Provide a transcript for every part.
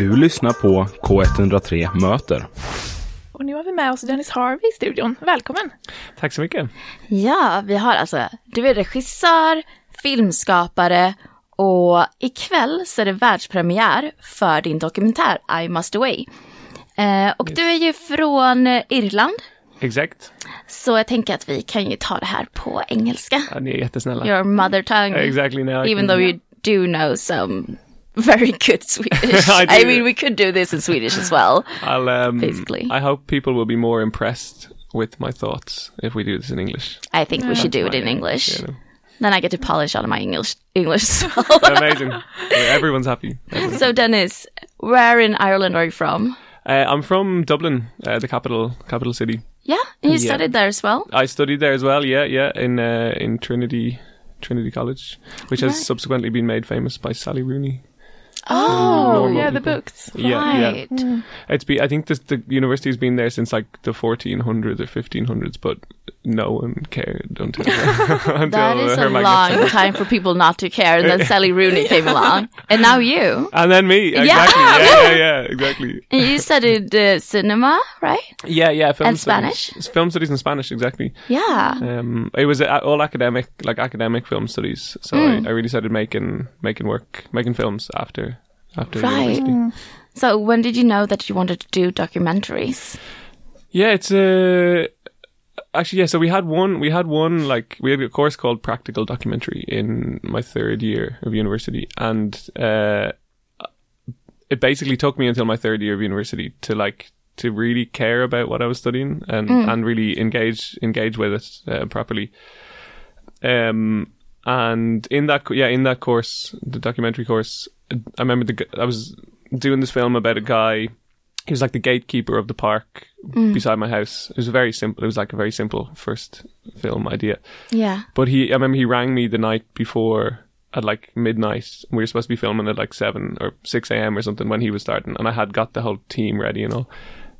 Du lyssnar på K103 Möter. Och nu har vi med oss Dennis Harvey i studion. Välkommen! Tack så mycket. Ja, vi har alltså, du är regissör, filmskapare och ikväll så är det världspremiär för din dokumentär I must away. Eh, och du är ju från Irland, Exakt. så jag tänker att vi kan ju ta det här på engelska. Ja, ni är jättesnälla. Your mother tongue. Exactly now. Even though you do know some very good Swedish. I I, mean, we could do this in Swedish as well. I'll, um, basically. I hope people will be more impressed with my thoughts if we do this in English. I think we should do it in English. You know. Then I get to polish on my English English as well. Amazing. Everyone's happy. Everyone's- so Dennis, where in Ireland are you from? Uh, I'm from Dublin, uh, the capital capital city. Yeah, and you Yeah. studied there as well. I studied there as well. Yeah, yeah, in uh, in Trinity Trinity College, which has subsequently been made famous by Sally Rooney. Oh, normal yeah, the books. Yeah, yeah. right. It's be I think this, the university's been there since like the 1400s or 1500s, but no one cared until until That is her a long time for people not to care. And then Sally Rooney came along. And now you. And then me, exactly. Yeah. Yeah, yeah, yeah, exactly. And you studied uh, cinema, right? Yeah, yeah. Film And studies. Spanish? Film studies in Spanish, exactly. Yeah. Um, it was uh, all academic, like academic film studies. So Hmm. I, I really started making making work, making films after after Right. university. So when did you know that you wanted to do documentaries? Yeah, it's uh, actually yeah. So we had one, we had one like we had a course called practical documentary in my third year of university, and uh, it basically took me until my third year of university to like to really care about what I was studying and and really engage engage with it uh, properly. Um, and in that yeah in that course, the documentary course, I remember the I was doing this film about a guy. He was like the gatekeeper of the park beside my house. It was very simple. It was like a very simple first film idea. Yeah. But he, I remember he rang me the night before at like midnight. We were supposed to be filming at like seven or six a.m. or something when he was starting, and I had got the whole team ready, you know.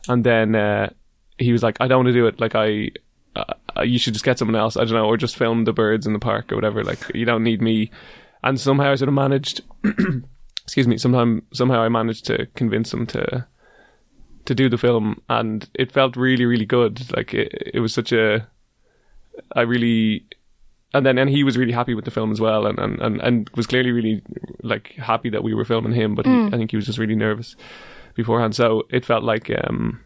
And then uh, he was like, "I don't want to do it. Like I, uh, you should just get someone else. I don't know, or just film the birds in the park or whatever. Like you don't need me." And somehow I sort of managed. excuse me. Somehow, somehow I managed to convince him to to do the film, and it felt really, really good. Like it, it was such a. I really and then and he was really happy with the film as well and and, and, and was clearly really like happy that we were filming him but he, I think he was just really nervous beforehand so it felt like um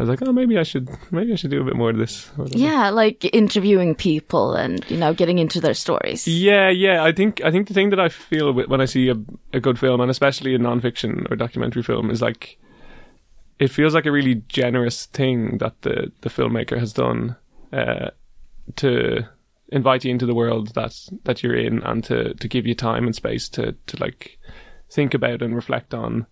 I was like oh maybe I should maybe I should do a bit more of this whatever. Yeah, like interviewing people and, you know, getting into their stories. yeah yeah I think I think the thing that I feel when I see a, a good film and especially a non-fiction or documentary film is like it feels like a really generous thing that the the filmmaker has done uh, to invite you into the world that that you're in and to to give you time and space to to like think about and reflect on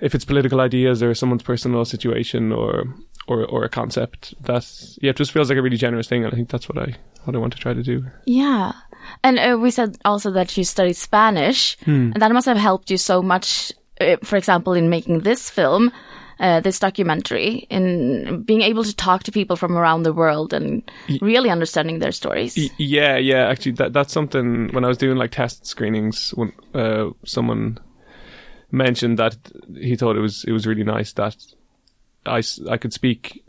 if it's political ideas or someone's personal situation or or or a concept that yeah it just feels like a really generous thing and I think that's what I what I want to try to do Yeah. And uh, we said also that you studied Spanish, and that must have helped you so much, uh, for example, in making this film, uh, this documentary, in being able to talk to people from around the world and really understanding their stories. Yeah, yeah. Actually, that that's something. When I was doing like test screenings, when uh, someone mentioned that he thought it was it was really nice that I, I could speak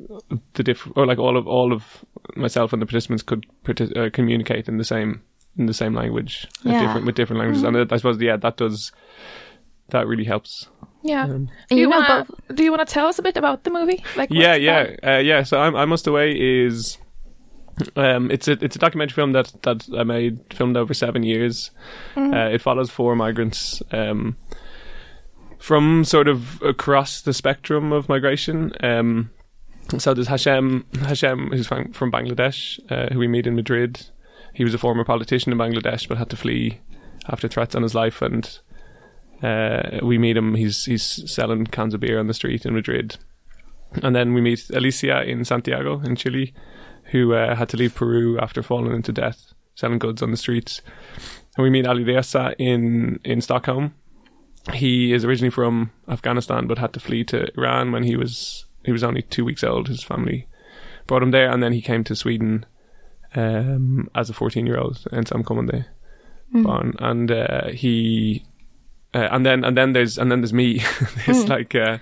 the diff or like all of all of myself and the participants could partic- uh, communicate in the same in the same language, uh, Yeah. different with different languages, and I suppose yeah, that does that really helps. Yeah. And do you you, wanna, do you want to tell us a bit about the movie? Like, yeah, yeah, uh, yeah. So I'm, I Must Away is, um, it's a it's a documentary film that that I made filmed over seven years. Uh, it follows four migrants um, from sort of across the spectrum of migration. Um, so there's Hashem Hashem who's from, Bangladesh, uh, who we meet in Madrid. He was a former politician in Bangladesh, but had to flee after threats on his life, and uh, we meet him. He's he's selling cans of beer on the street in Madrid. And then we meet Alicia in Santiago in Chile, who uh, had to leave Peru after falling into death, selling goods on the streets. And we meet Ali Reza in, in Stockholm. He is originally from Afghanistan, but had to flee to Iran when he was he was only two weeks old. His family brought him there, and then he came to Sweden um, as a fourteen year old, and Sam Komande born, and uh, he uh, and then and then there's and then there's me, this like uh,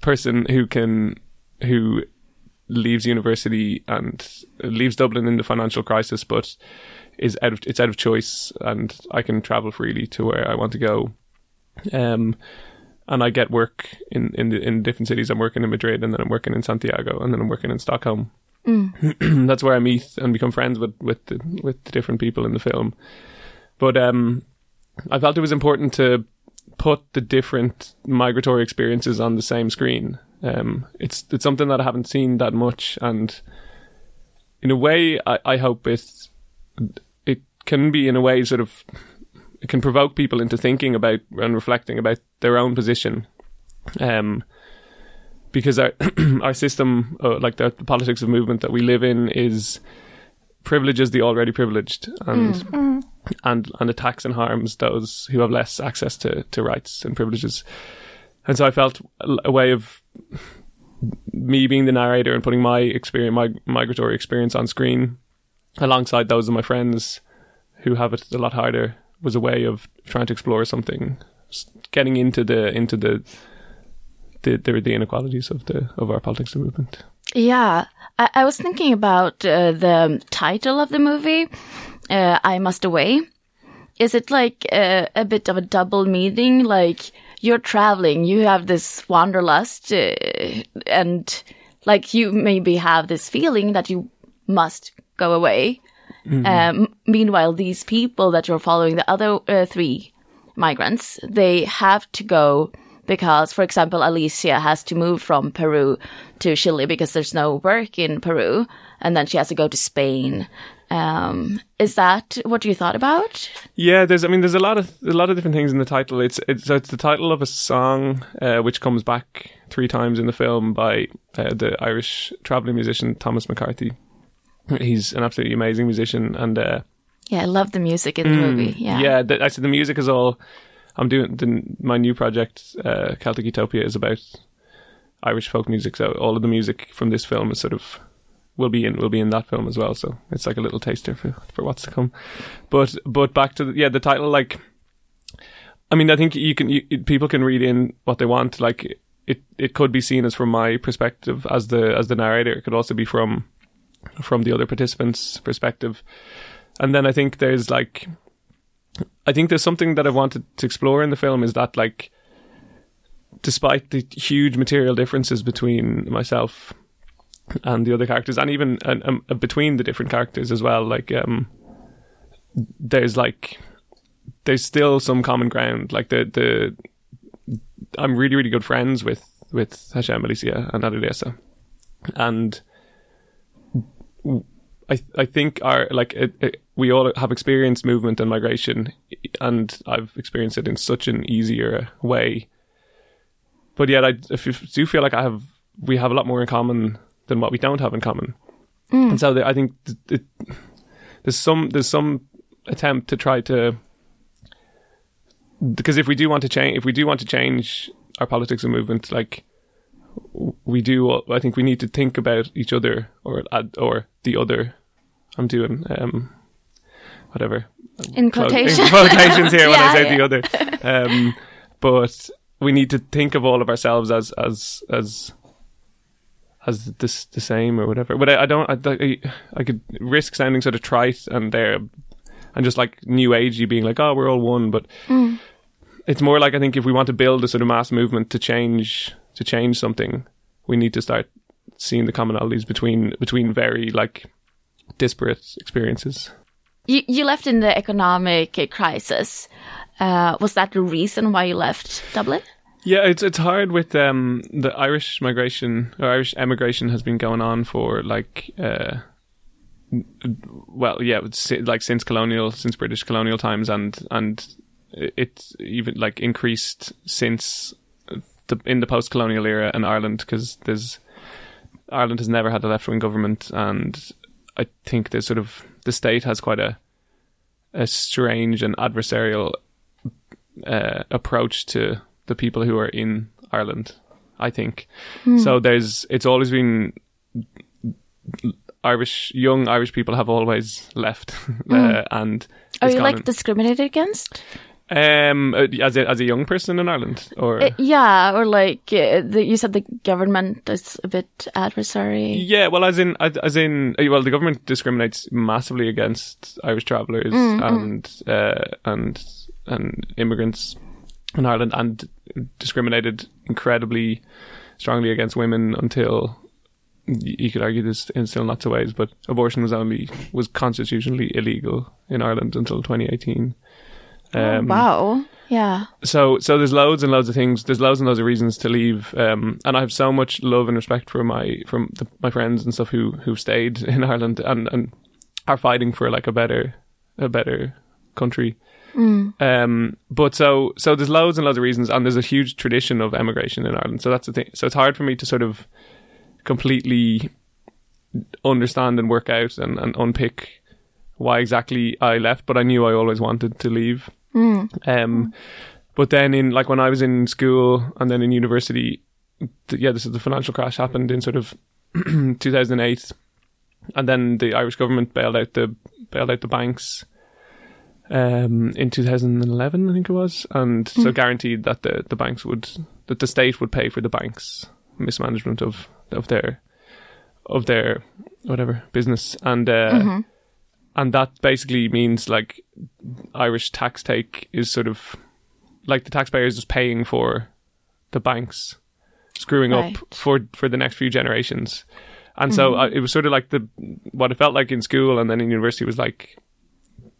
person who can who leaves university and leaves Dublin in the financial crisis, but is out of it's out of choice, and I can travel freely to where I want to go. Um, and I get work in in the, in different cities. I'm working in Madrid, and then I'm working in Santiago, and then I'm working in Stockholm. That's where I meet and become friends with with the, with the different people in the film. But um, I felt it was important to put the different migratory experiences on the same screen. Um, it's it's something that I haven't seen that much, and in a way, I, I hope it it can be in a way sort of it can provoke people into thinking about and reflecting about their own position. Um, because our our system, uh, like the, the politics of movement that we live in, is privileges the already privileged and and and attacks and harms those who have less access to to rights and privileges. And so I felt a, a way of me being the narrator and putting my experience, my migratory experience on screen, alongside those of my friends who have it a lot harder, was a way of trying to explore something, getting into the into the the the, the inequalities of the of our politics movement. Yeah, I, I was thinking about uh, the title of the movie, uh, "I Must Away." Is it like uh, a bit of a double meaning? Like you're traveling, you have this wanderlust, uh, and like you maybe have this feeling that you must go away. Um, meanwhile, these people that you're following, the other uh, three migrants, they have to go because, for example, Alicia has to move from Peru to Chile because there's no work in Peru, and then she has to go to Spain. Um, is that what you thought about? Yeah, there's. I mean, there's a lot of a lot of different things in the title. It's it's it's the title of a song uh, which comes back three times in the film by uh, the Irish traveling musician Thomas McCarthy. He's an absolutely amazing musician, and uh, Yeah, I love the music in the movie. Yeah. yeah, the, actually, the music is all. I'm doing the, my new project, uh, Celtic Utopia, is about Irish folk music. So all of the music from this film is sort of will be in will be in that film as well. So it's like a little taster for for what's to come. But but back to the, yeah, the title. Like, I mean, I think you can you, people can read in what they want. Like it it could be seen as from my perspective as the as the narrator. It could also be from from the other participants' perspective. And then I think there's like I think there's something that I wanted to explore in the film is that like despite the huge material differences between myself and the other characters and even and, um, between the different characters as well like um there's like there's still some common ground like the the I'm really really good friends with with Hashem Alicia and Ali Reza and I I think our like it, it, we all have experienced movement and migration, and I've experienced it in such an easier way. But yet, I if you do feel like I have we have a lot more in common than what we don't have in common, mm. and so the, I think th- it, there's some there's some attempt to try to because if we do want to change if we do want to change our politics and movement like we do I think we need to think about each other or add- or the other. I'm doing um whatever. In Clo- quotation. in quotations here when I say yeah. the other. Um but we need to think of all of ourselves as as as as this the same or whatever. But I, I don't I, I I could risk sounding sort of trite and there and just like new agey being like oh we're all one but it's more like I think if we want to build a sort of mass movement to change to change something, we need to start seeing the commonalities between between very like disparate experiences. You you left in the economic crisis. Uh, was that the reason why you left Dublin? Yeah, it's it's hard with um the Irish migration or Irish emigration has been going on for like uh well yeah like since colonial since British colonial times and and it's even like increased since the in the post colonial era in Ireland because there's Ireland has never had a left wing government and I think there's sort of the state has quite a a strange and adversarial uh, approach to the people who are in Ireland. I think so. There's it's always been Irish young Irish people have always left, uh, and Are you like in- discriminated against? Um, uh, as a as a young person in Ireland, or Uh, yeah, or like uh, the, you said, the government is a bit adversary. yeah, well, as in as in uh, well, the government discriminates massively against Irish travellers and uh, and and immigrants in Ireland, and discriminated incredibly strongly against women until you could argue this in still not to ways, but abortion was only was constitutionally illegal in Ireland until 2018. Um, Wow. Yeah. so so there's loads and loads of things there's loads and loads of reasons to leave um and i have so much love and respect for my from the, my friends and stuff who who've stayed in ireland and and are fighting for like a better a better country um but so so there's loads and loads of reasons and there's a huge tradition of emigration in ireland so that's the thing so it's hard for me to sort of completely understand and work out and, and unpick why exactly i left but i knew i always wanted to leave um, but then in like when I was in school and then in university, th- yeah, this is the financial crash happened in sort of 2008, and then the Irish government bailed out the bailed out the banks. Um, in 2011, I think it was, and so guaranteed that the, the banks would that the state would pay for the banks' mismanagement of of their of their whatever business, and uh, and that basically means like Irish tax take is sort of like the taxpayer is just paying for the banks screwing Right. up for for the next few generations. And so uh, it was sort of like the what it felt like in school and then in university was like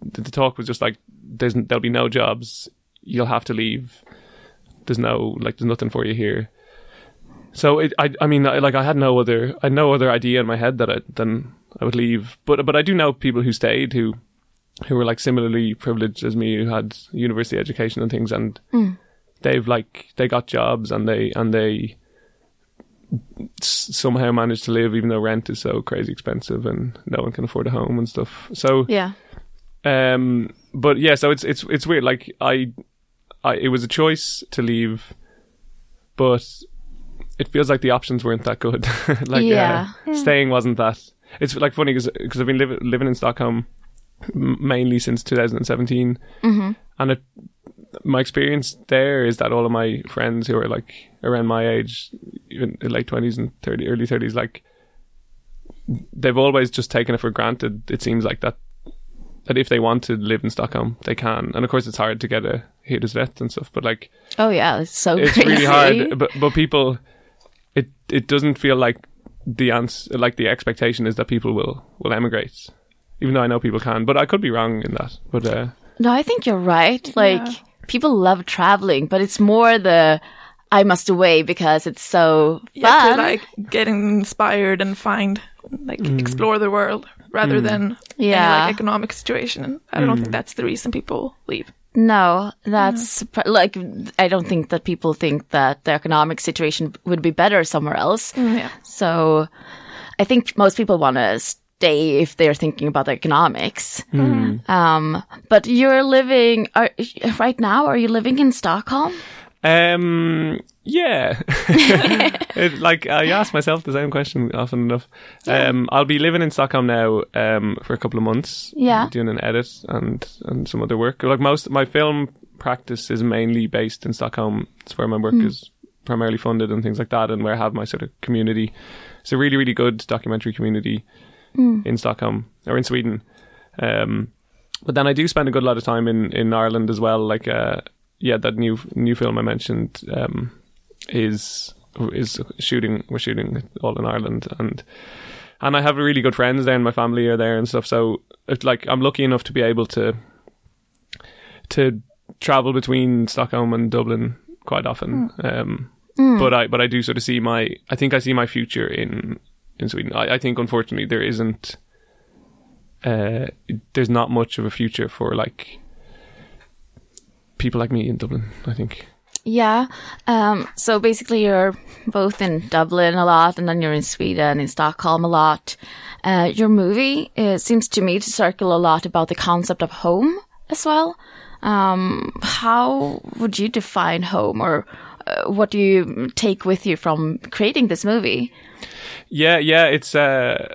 the, the talk was just like there's there'll be no jobs, you'll have to leave. There's no like there's nothing for you here. So it, I, I mean, I, like I had no other, I had no other idea in my head that I, then I would leave. But, but I do know people who stayed who, who were like similarly privileged as me, who had university education and things, and they've like they got jobs and they and they somehow managed to live even though rent is so crazy expensive and no one can afford a home and stuff. So Yeah. um, but yeah, so it's it's it's weird. Like I, I it was a choice to leave, but it feels like the options weren't that good. like Yeah. uh, staying wasn't that. It's like funny because I've been liv- living in Stockholm mainly since 2017, mm-hmm. and it, my experience there is that all of my friends who are like around my age, even late twenties and thirty, early thirties, like they've always just taken it for granted. It seems like that that if they want to live in Stockholm, they can. And of course, it's hard to get a hyresrätt and stuff, but like Oh yeah, it's so it's crazy. really hard. But but people, it it doesn't feel like the answer, like the expectation is that people will will emigrate. Even though I know people can, but I could be wrong in that. But uh, No, I think you're right. Like people love traveling, but it's more the I must away because it's so Yeah, to like get inspired and find, like, mm. explore the world rather mm. than Yeah. any like economic situation. And I don't mm. think that's the reason people leave. No, that's pr- like I don't think that people think that the economic situation would be better somewhere else. Yeah. So I think most people want to stay if they're thinking about the economics. Um, but you're living are, right now. Are you living in Stockholm? Um, yeah. it, like I ask myself the same question often enough. Um, I'll be living in Stockholm now um, for a couple of months. Yeah. doing an edit and and some other work. Like most, my film practice is mainly based in Stockholm. It's where my work is primarily funded and things like that, and where I have my sort of community. It's a really really good documentary community in Stockholm or in Sweden. Um, but then I do spend a good lot of time in, in Ireland as well. Like, uh, yeah, that new new film I mentioned um, is is shooting. We're shooting all in Ireland, and and I have really good friends there, and my family are there and stuff. So, it's like I'm lucky enough to be able to to travel between Stockholm and Dublin quite often. Um, But I but I do sort of see my I think I see my future in in Sweden. I, I think unfortunately there isn't uh, there's not much of a future for like people like me in Dublin. I think. Yeah. Um, so basically, you're both in Dublin a lot, and then you're in Sweden, and in Stockholm a lot. Uh, your movie seems to me to circle a lot about the concept of home as well. Um, how would you define home, or uh, what do you take with you from creating this movie? Yeah, yeah, it's uh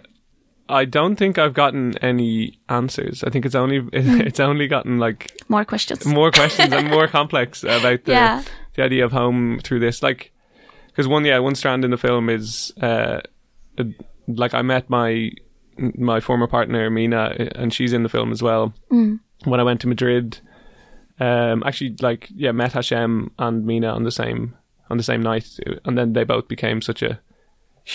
I don't think I've gotten any answers. I think it's only it's only gotten like More questions. more questions and more complex about the Yeah. the idea of home through this. Like, because one yeah one strand in the film is uh, uh, like I met my my former partner Mina, and she's in the film as well. When I went to Madrid, um, actually like yeah met Hashem and Mina on the same on the same night, and then they both became such a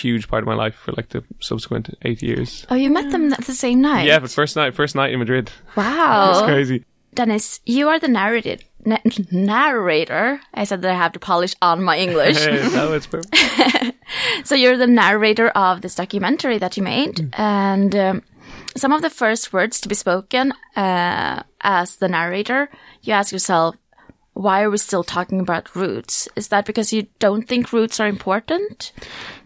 huge part of my life for like the subsequent eight years. Oh, you met them at the same night? Yeah, but first night, first night in Madrid. Wow. It's crazy. Dennis, you are the narrator. Na- narrator. I said that I have to polish on my English. no, it's perfect. so you're the narrator of this documentary that you made, Mm. and um, some of the first words to be spoken uh, as the narrator, you ask yourself, "Why are we still talking about roots? Is that because you don't think roots are important?"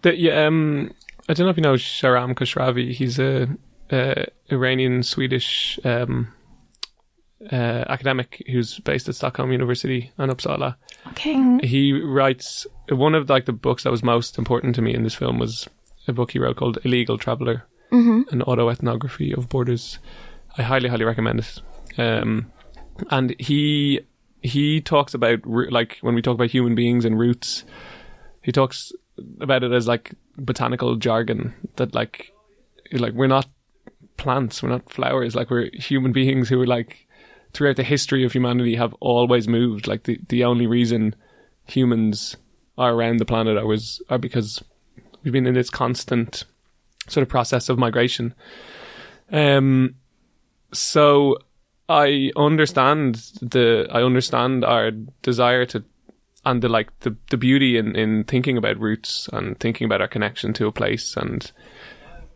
The, yeah, um, I don't know if you know Shahram Khosravi. He's a, uh Iranian Swedish um, uh, academic who's based at Stockholm University and Uppsala. Okay. He writes one of like the books that was most important to me in this film was a book he wrote called Illegal Traveler, an autoethnography of borders. I highly, highly recommend it. Um, and he he talks about like when we talk about human beings and roots, he talks about it as like botanical jargon that like like we're not plants, we're not flowers, like we're human beings who are like throughout the history of humanity have always moved. Like the the only reason humans are around the planet are was are because we've been in this constant sort of process of migration. Um so I understand the I understand our desire to and the like the the beauty in in thinking about roots and thinking about our connection to a place and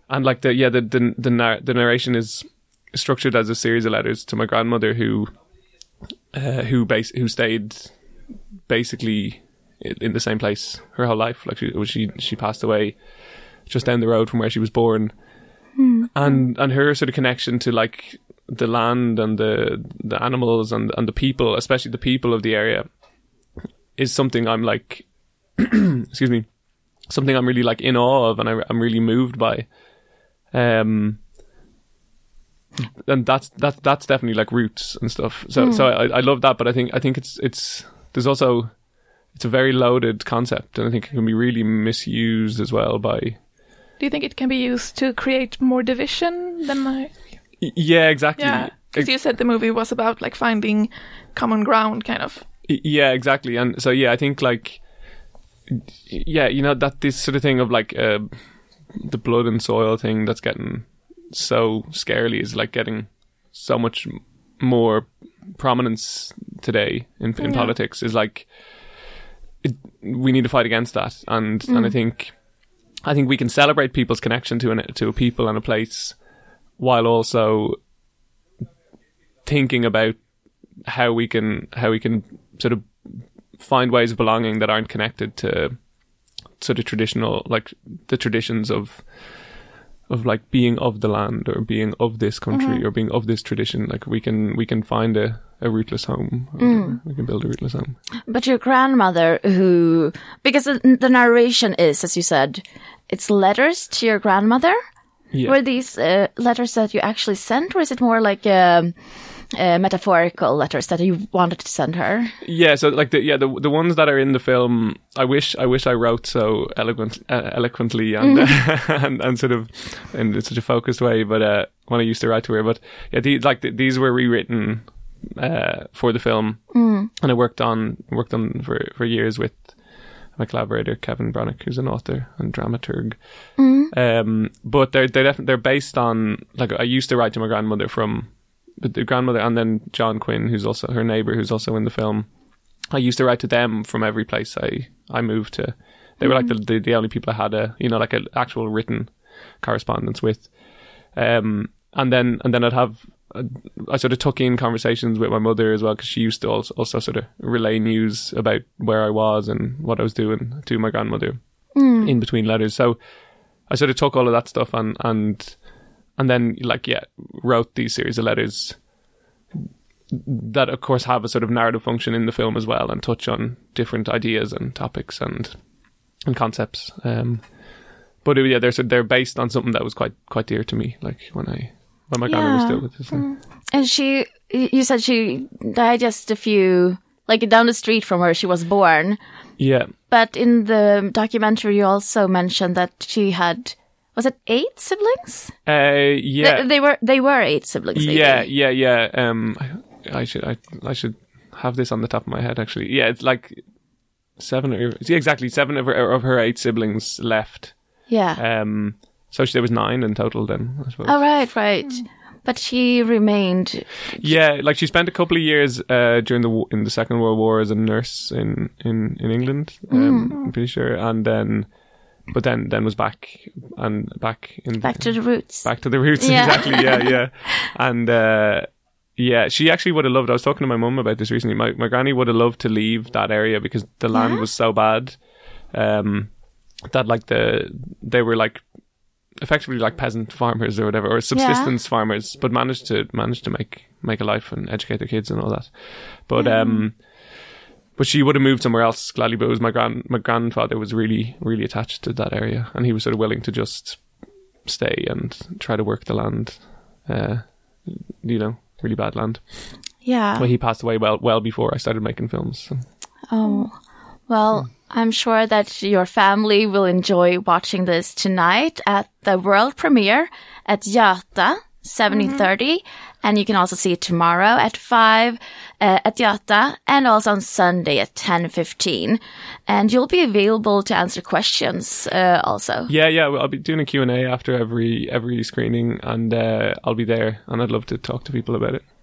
and like the yeah the the the, nar- the narration is structured as a series of letters to my grandmother who uh, who base who stayed basically in the same place her whole life. Like she she she passed away just down the road from where she was born. And and her sort of connection to like the land and the the animals and and the people especially the people of the area is something I'm like excuse me something I'm really like in awe of and I, I'm really moved by. Um and that's that's that's definitely like roots and stuff. So so I, I love that but I think I think it's it's there's also it's a very loaded concept and I think it can be really misused as well by Do you think it can be used to create more division than yeah exactly Yeah, because you said the movie was about like finding common ground, kind of. Yeah, exactly. And so yeah, I think like yeah, you know that this sort of thing of like uh, the blood and soil thing that's getting so scarily is like getting so much more prominence today in, in Yeah. politics is like it, we need to fight against that and and I think I think we can celebrate people's connection to an to a people and a place while also thinking about how we can how we can sort of find ways of belonging that aren't connected to sort of traditional like the traditions of of like being of the land or being of this country mm-hmm. or being of this tradition. Like we can we can find a, a rootless home or mm. we can build a rootless home. But your grandmother, who, because the, the narration is, as you said, it's letters to your grandmother. Yeah Were these uh, letters that you actually sent, or is it more like um, uh, metaphorical letters that you wanted to send her? Yeah, so like the yeah the the ones that are in the film, I wish I wish I wrote so eloquent uh, eloquently and, and and sort of in such a focused way. But uh, when I used to write to her, but yeah, the, like the, these were rewritten uh, for the film, and I worked on worked on for for years with my collaborator Kevin Bronick, who's an author and dramaturg. Um, but they're they're definitely they're based on like I used to write to my grandmother from the, the grandmother, and then John Quinn, who's also her neighbor, who's also in the film. I used to write to them from every place I I moved to. They were like the, the the only people I had a you know like an actual written correspondence with. Um, and then and then I'd have I sort of took in conversations with my mother as well because she used to also, also sort of relay news about where I was and what I was doing to my grandmother in between letters. So I sort of took all of that stuff and and and then like yeah wrote these series of letters that of course have a sort of narrative function in the film as well and touch on different ideas and topics and and concepts. Um, but it, yeah, they're so they're based on something that was quite quite dear to me. Like when I when my grandma was still with us. and- And she, you said she died just a few, like down the street from where she was born. Yeah, But in the documentary, you also mentioned that she had, was it eight siblings? uh, yeah, They, they were, they were eight siblings. maybe. yeah, yeah, yeah. Um, I, I should I I should have this on the top of my head. Actually, yeah, it's like seven or yeah, exactly seven of her of her eight siblings left. Yeah. Um, so she, there was nine in total. Then I suppose. oh, right, right. But she remained, Yeah, like she spent a couple of years uh, during the in the Second World War as a nurse in in in England. Um, I'm pretty sure, and then, but then then was back and back in back to the roots. back to the roots. Yeah. Exactly. Yeah, yeah, and. uh yeah, she actually would have loved. I was talking to my mum about this recently. My my granny would have loved to leave that area because the land Yeah? was so bad, um, that like the they were like effectively like peasant farmers or whatever, or subsistence farmers, but managed to manage to make make a life and educate their kids and all that. But um, but she would have moved somewhere else gladly. But it was my grand my grandfather was really really attached to that area, and he was sort of willing to just stay and try to work the land. Uh, you know, really bad land. Yeah. Well, he passed away well well before I started making films. So. Oh, well, I'm sure that your family will enjoy watching this tonight at the world premiere at Göta, 7030. And you can also see it tomorrow at 5 uh, at Göta and also on Sunday at 10.15. And you'll be available to answer questions uh, also. Yeah, yeah. I'll be doing a Q and A after every every screening, and uh, I'll be there, and I'd love to talk to people about it.